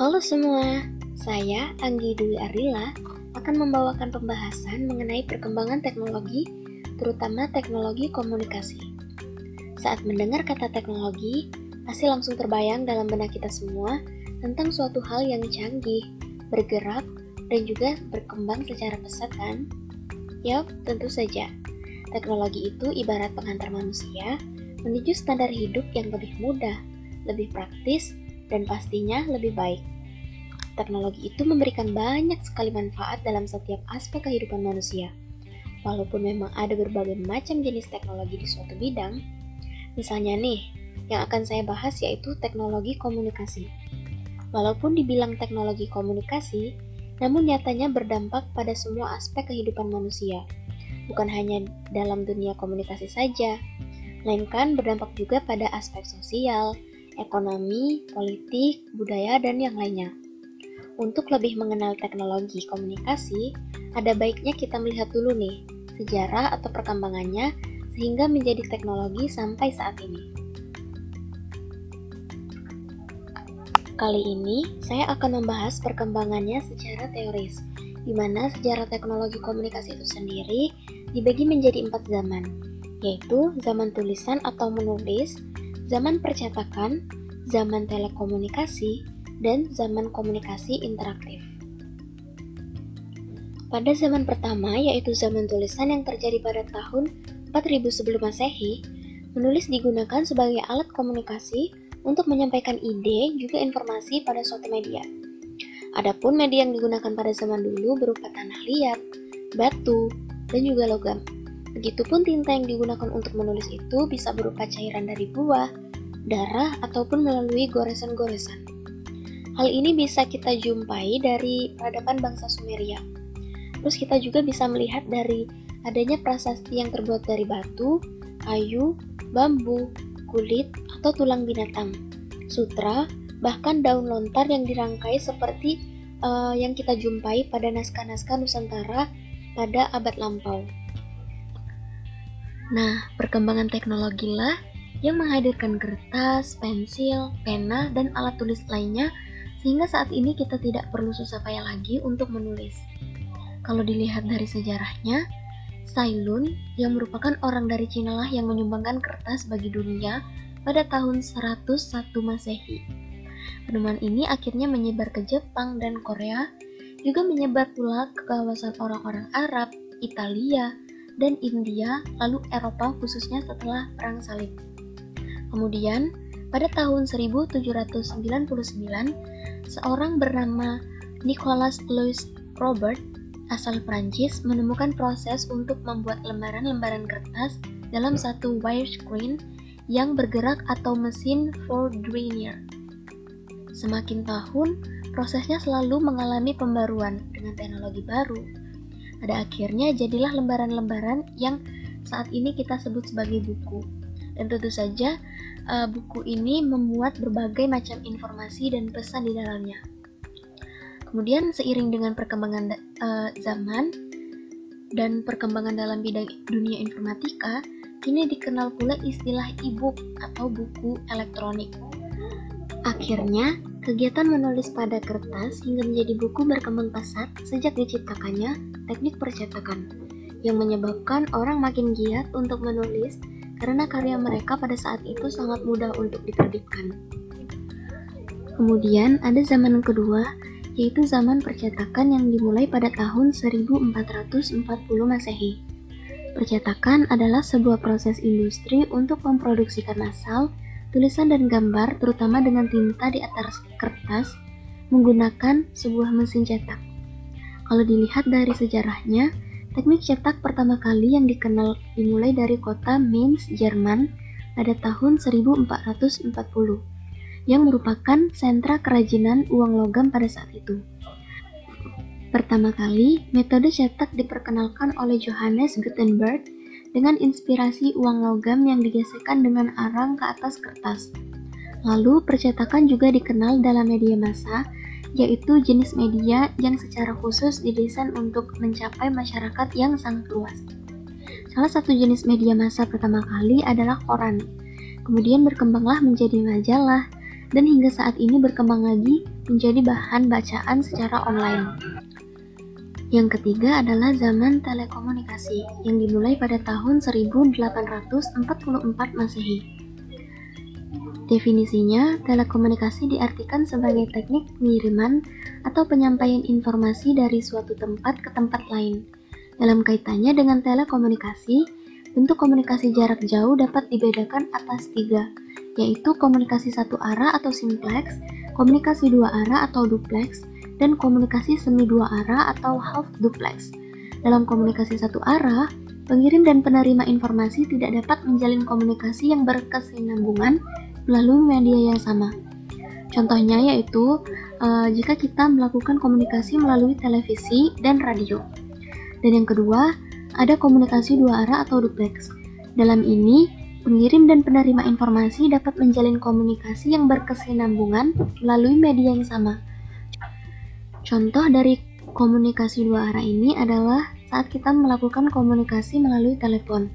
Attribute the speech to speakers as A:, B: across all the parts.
A: Halo semua, saya Anggi Dwi Arila akan membawakan pembahasan mengenai perkembangan teknologi, terutama teknologi komunikasi. Saat mendengar kata teknologi, pasti langsung terbayang dalam benak kita semua tentang suatu hal yang canggih, bergerak, dan juga berkembang secara pesat kan? Yap, tentu saja. Teknologi itu ibarat pengantar manusia menuju standar hidup yang lebih mudah, lebih praktis, dan pastinya lebih baik. Teknologi itu memberikan banyak sekali manfaat dalam setiap aspek kehidupan manusia. Walaupun memang ada berbagai macam jenis teknologi di suatu bidang, misalnya nih, yang akan saya bahas yaitu teknologi komunikasi. Walaupun dibilang teknologi komunikasi, namun nyatanya berdampak pada semua aspek kehidupan manusia, bukan hanya dalam dunia komunikasi saja, melainkan berdampak juga pada aspek sosial, ekonomi, politik, budaya, dan yang lainnya. Untuk lebih mengenal teknologi komunikasi, ada baiknya kita melihat dulu nih sejarah atau perkembangannya sehingga menjadi teknologi sampai saat ini. Kali ini, saya akan membahas perkembangannya secara teoris, di mana sejarah teknologi komunikasi itu sendiri dibagi menjadi empat zaman, yaitu zaman tulisan atau menulis, zaman percetakan, zaman telekomunikasi, dan zaman komunikasi interaktif. Pada zaman pertama, yaitu zaman tulisan yang terjadi pada tahun 4000 sebelum Masehi, menulis digunakan sebagai alat komunikasi untuk menyampaikan ide juga informasi pada suatu media. Adapun media yang digunakan pada zaman dulu berupa tanah liat, batu, dan juga logam. Begitupun tinta yang digunakan untuk menulis itu bisa berupa cairan dari buah, darah, ataupun melalui goresan-goresan. Hal ini bisa kita jumpai dari peradaban bangsa Sumeria. Terus kita juga bisa melihat dari adanya prasasti yang terbuat dari batu, kayu, bambu, kulit, atau tulang binatang, sutra, bahkan daun lontar yang dirangkai seperti uh, yang kita jumpai pada naskah-naskah Nusantara pada abad lampau. Nah, perkembangan teknologi lah yang menghadirkan kertas, pensil, pena, dan alat tulis lainnya sehingga saat ini kita tidak perlu susah payah lagi untuk menulis. Kalau dilihat dari sejarahnya, Sailun yang merupakan orang dari Cina lah yang menyumbangkan kertas bagi dunia pada tahun 101 Masehi. Penemuan ini akhirnya menyebar ke Jepang dan Korea, juga menyebar pula ke kawasan orang-orang Arab, Italia, dan India, lalu Eropa khususnya setelah Perang Salib. Kemudian, pada tahun 1799, seorang bernama Nicolas Louis Robert asal Prancis menemukan proses untuk membuat lembaran-lembaran kertas dalam satu wire screen yang bergerak atau mesin Fourdrinier. Semakin tahun, prosesnya selalu mengalami pembaruan dengan teknologi baru, pada akhirnya jadilah lembaran-lembaran yang saat ini kita sebut sebagai buku. Dan tentu saja uh, buku ini memuat berbagai macam informasi dan pesan di dalamnya. Kemudian seiring dengan perkembangan uh, zaman dan perkembangan dalam bidang dunia informatika, kini dikenal pula istilah e-book atau buku elektronik. Akhirnya, kegiatan menulis pada kertas hingga menjadi buku berkembang pesat sejak diciptakannya teknik percetakan, yang menyebabkan orang makin giat untuk menulis karena karya mereka pada saat itu sangat mudah untuk diterbitkan. Kemudian ada zaman kedua, yaitu zaman percetakan yang dimulai pada tahun 1440 Masehi. Percetakan adalah sebuah proses industri untuk memproduksikan asal tulisan dan gambar terutama dengan tinta di atas kertas menggunakan sebuah mesin cetak. Kalau dilihat dari sejarahnya, teknik cetak pertama kali yang dikenal dimulai dari kota Mainz, Jerman pada tahun 1440 yang merupakan sentra kerajinan uang logam pada saat itu. Pertama kali, metode cetak diperkenalkan oleh Johannes Gutenberg dengan inspirasi uang logam yang digesekkan dengan arang ke atas kertas. Lalu, percetakan juga dikenal dalam media massa, yaitu jenis media yang secara khusus didesain untuk mencapai masyarakat yang sangat luas. Salah satu jenis media massa pertama kali adalah koran. Kemudian berkembanglah menjadi majalah, dan hingga saat ini berkembang lagi menjadi bahan bacaan secara online. Yang ketiga adalah zaman telekomunikasi yang dimulai pada tahun 1844 Masehi. Definisinya, telekomunikasi diartikan sebagai teknik pengiriman atau penyampaian informasi dari suatu tempat ke tempat lain. Dalam kaitannya dengan telekomunikasi, bentuk komunikasi jarak jauh dapat dibedakan atas tiga, yaitu komunikasi satu arah atau simplex, komunikasi dua arah atau duplex, dan komunikasi semi dua arah atau half duplex. Dalam komunikasi satu arah, pengirim dan penerima informasi tidak dapat menjalin komunikasi yang berkesinambungan melalui media yang sama. Contohnya yaitu uh, jika kita melakukan komunikasi melalui televisi dan radio. Dan yang kedua, ada komunikasi dua arah atau duplex. Dalam ini, pengirim dan penerima informasi dapat menjalin komunikasi yang berkesinambungan melalui media yang sama. Contoh dari komunikasi dua arah ini adalah saat kita melakukan komunikasi melalui telepon,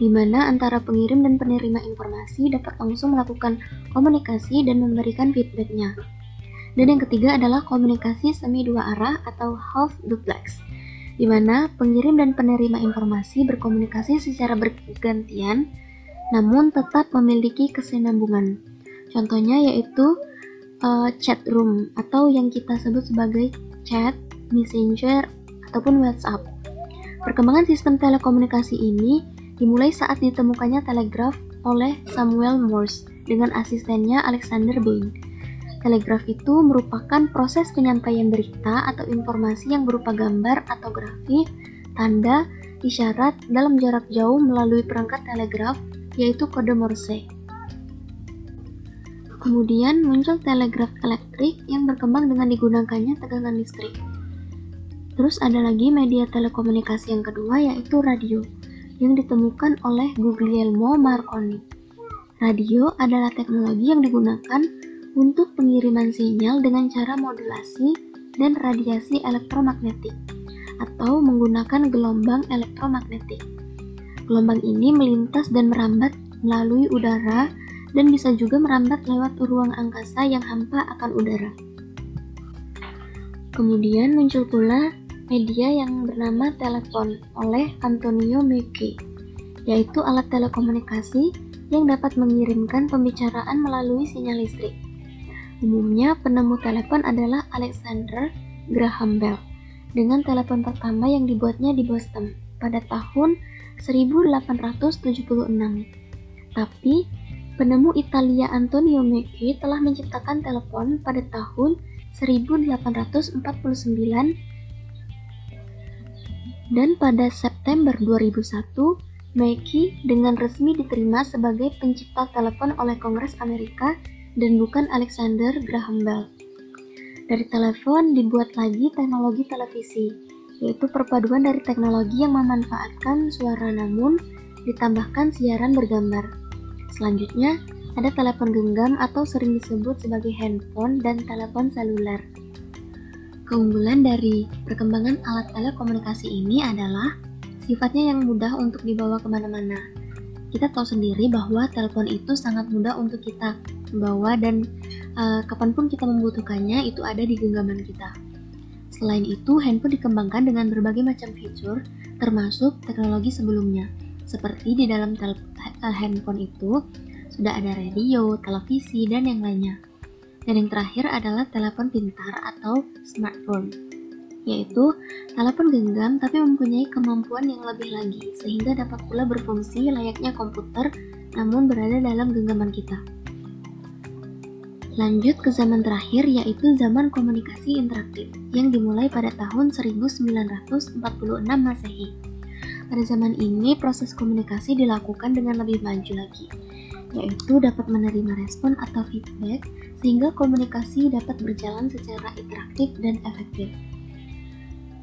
A: di mana antara pengirim dan penerima informasi dapat langsung melakukan komunikasi dan memberikan feedbacknya. Dan yang ketiga adalah komunikasi semi dua arah atau half duplex di mana pengirim dan penerima informasi berkomunikasi secara bergantian, namun tetap memiliki kesinambungan. Contohnya yaitu uh, chat room atau yang kita sebut sebagai chat, messenger, ataupun WhatsApp. Perkembangan sistem telekomunikasi ini dimulai saat ditemukannya telegraf oleh Samuel Morse dengan asistennya Alexander Bain Telegraf itu merupakan proses penyampaian berita atau informasi yang berupa gambar atau grafik, tanda, isyarat dalam jarak jauh melalui perangkat telegraf, yaitu kode Morse. Kemudian muncul telegraf elektrik yang berkembang dengan digunakannya tegangan listrik. Terus ada lagi media telekomunikasi yang kedua yaitu radio yang ditemukan oleh Guglielmo Marconi. Radio adalah teknologi yang digunakan untuk pengiriman sinyal dengan cara modulasi dan radiasi elektromagnetik atau menggunakan gelombang elektromagnetik. Gelombang ini melintas dan merambat melalui udara dan bisa juga merambat lewat ruang angkasa yang hampa akan udara. Kemudian muncul pula media yang bernama telepon oleh Antonio Meucci, yaitu alat telekomunikasi yang dapat mengirimkan pembicaraan melalui sinyal listrik. Umumnya penemu telepon adalah Alexander Graham Bell dengan telepon pertama yang dibuatnya di Boston pada tahun 1876. Tapi penemu Italia Antonio Meucci telah menciptakan telepon pada tahun 1849 dan pada September 2001 Meucci dengan resmi diterima sebagai pencipta telepon oleh Kongres Amerika dan bukan Alexander Graham Bell. Dari telepon dibuat lagi teknologi televisi, yaitu perpaduan dari teknologi yang memanfaatkan suara namun ditambahkan siaran bergambar. Selanjutnya, ada telepon genggam atau sering disebut sebagai handphone dan telepon seluler. Keunggulan dari perkembangan alat telekomunikasi ini adalah sifatnya yang mudah untuk dibawa ke mana-mana. Kita tahu sendiri bahwa telepon itu sangat mudah untuk kita bawa dan uh, kapan pun kita membutuhkannya itu ada di genggaman kita. Selain itu, handphone dikembangkan dengan berbagai macam fitur, termasuk teknologi sebelumnya. Seperti di dalam uh, handphone itu sudah ada radio, televisi, dan yang lainnya. Dan yang terakhir adalah telepon pintar atau smartphone, yaitu telepon genggam tapi mempunyai kemampuan yang lebih lagi, sehingga dapat pula berfungsi layaknya komputer namun berada dalam genggaman kita. Lanjut ke zaman terakhir yaitu zaman komunikasi interaktif yang dimulai pada tahun 1946 Masehi. Pada zaman ini proses komunikasi dilakukan dengan lebih maju lagi, yaitu dapat menerima respon atau feedback sehingga komunikasi dapat berjalan secara interaktif dan efektif.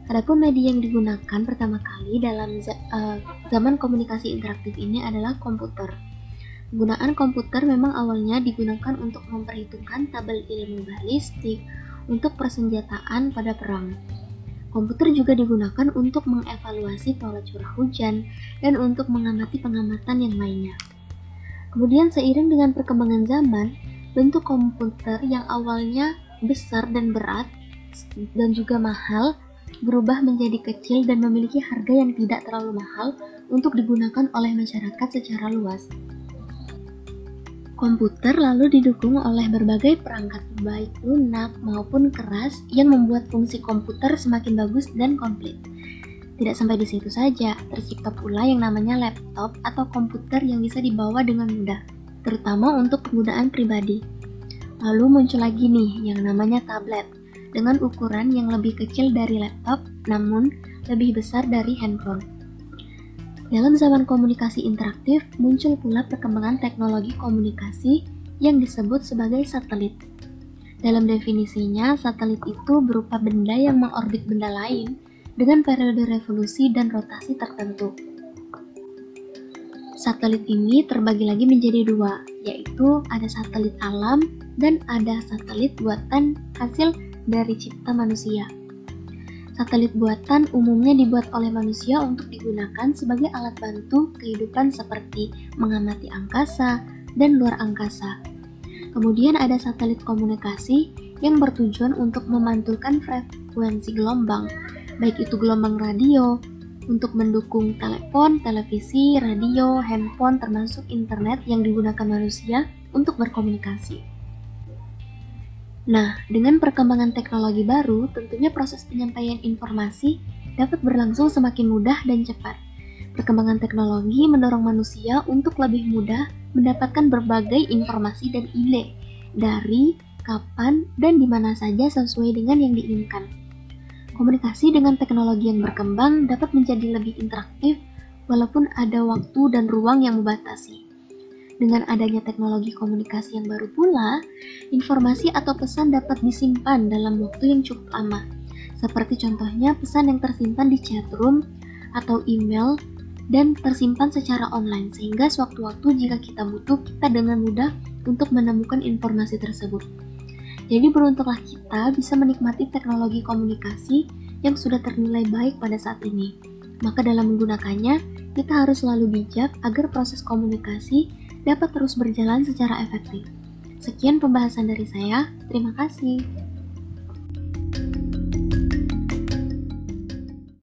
A: Adapun media yang digunakan pertama kali dalam uh, zaman komunikasi interaktif ini adalah komputer. Penggunaan komputer memang awalnya digunakan untuk memperhitungkan tabel ilmu balistik untuk persenjataan pada perang. Komputer juga digunakan untuk mengevaluasi pola curah hujan dan untuk mengamati pengamatan yang lainnya. Kemudian seiring dengan perkembangan zaman, bentuk komputer yang awalnya besar dan berat dan juga mahal berubah menjadi kecil dan memiliki harga yang tidak terlalu mahal untuk digunakan oleh masyarakat secara luas. Komputer lalu didukung oleh berbagai perangkat baik lunak maupun keras yang membuat fungsi komputer semakin bagus dan komplit. Tidak sampai di situ saja, tercipta pula yang namanya laptop atau komputer yang bisa dibawa dengan mudah, terutama untuk penggunaan pribadi. Lalu muncul lagi nih yang namanya tablet, dengan ukuran yang lebih kecil dari laptop namun lebih besar dari handphone. Dalam zaman komunikasi interaktif, muncul pula perkembangan teknologi komunikasi yang disebut sebagai satelit. Dalam definisinya, satelit itu berupa benda yang mengorbit benda lain dengan periode revolusi dan rotasi tertentu. Satelit ini terbagi lagi menjadi dua, yaitu ada satelit alam dan ada satelit buatan hasil dari cipta manusia. Satelit buatan umumnya dibuat oleh manusia untuk digunakan sebagai alat bantu kehidupan seperti mengamati angkasa dan luar angkasa. Kemudian ada satelit komunikasi yang bertujuan untuk memantulkan frekuensi gelombang, baik itu gelombang radio, untuk mendukung telepon, televisi, radio, handphone, termasuk internet yang digunakan manusia untuk berkomunikasi. Nah, dengan perkembangan teknologi baru, tentunya proses penyampaian informasi dapat berlangsung semakin mudah dan cepat. Perkembangan teknologi mendorong manusia untuk lebih mudah mendapatkan berbagai informasi dan ide dari kapan dan di mana saja sesuai dengan yang diinginkan. Komunikasi dengan teknologi yang berkembang dapat menjadi lebih interaktif walaupun ada waktu dan ruang yang membatasi. Dengan adanya teknologi komunikasi yang baru pula, informasi atau pesan dapat disimpan dalam waktu yang cukup lama. Seperti contohnya pesan yang tersimpan di chatroom atau email dan tersimpan secara online sehingga sewaktu-waktu jika kita butuh kita dengan mudah untuk menemukan informasi tersebut. Jadi beruntunglah kita bisa menikmati teknologi komunikasi yang sudah ternilai baik pada saat ini. Maka dalam menggunakannya, kita harus selalu bijak agar proses komunikasi dapat terus berjalan secara efektif. Sekian pembahasan dari saya, terima kasih.